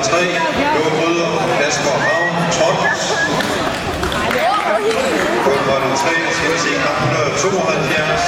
Kulbrætte 3, Løvebryder, Kasper Ravn, Trond. nummer 3, skal 172.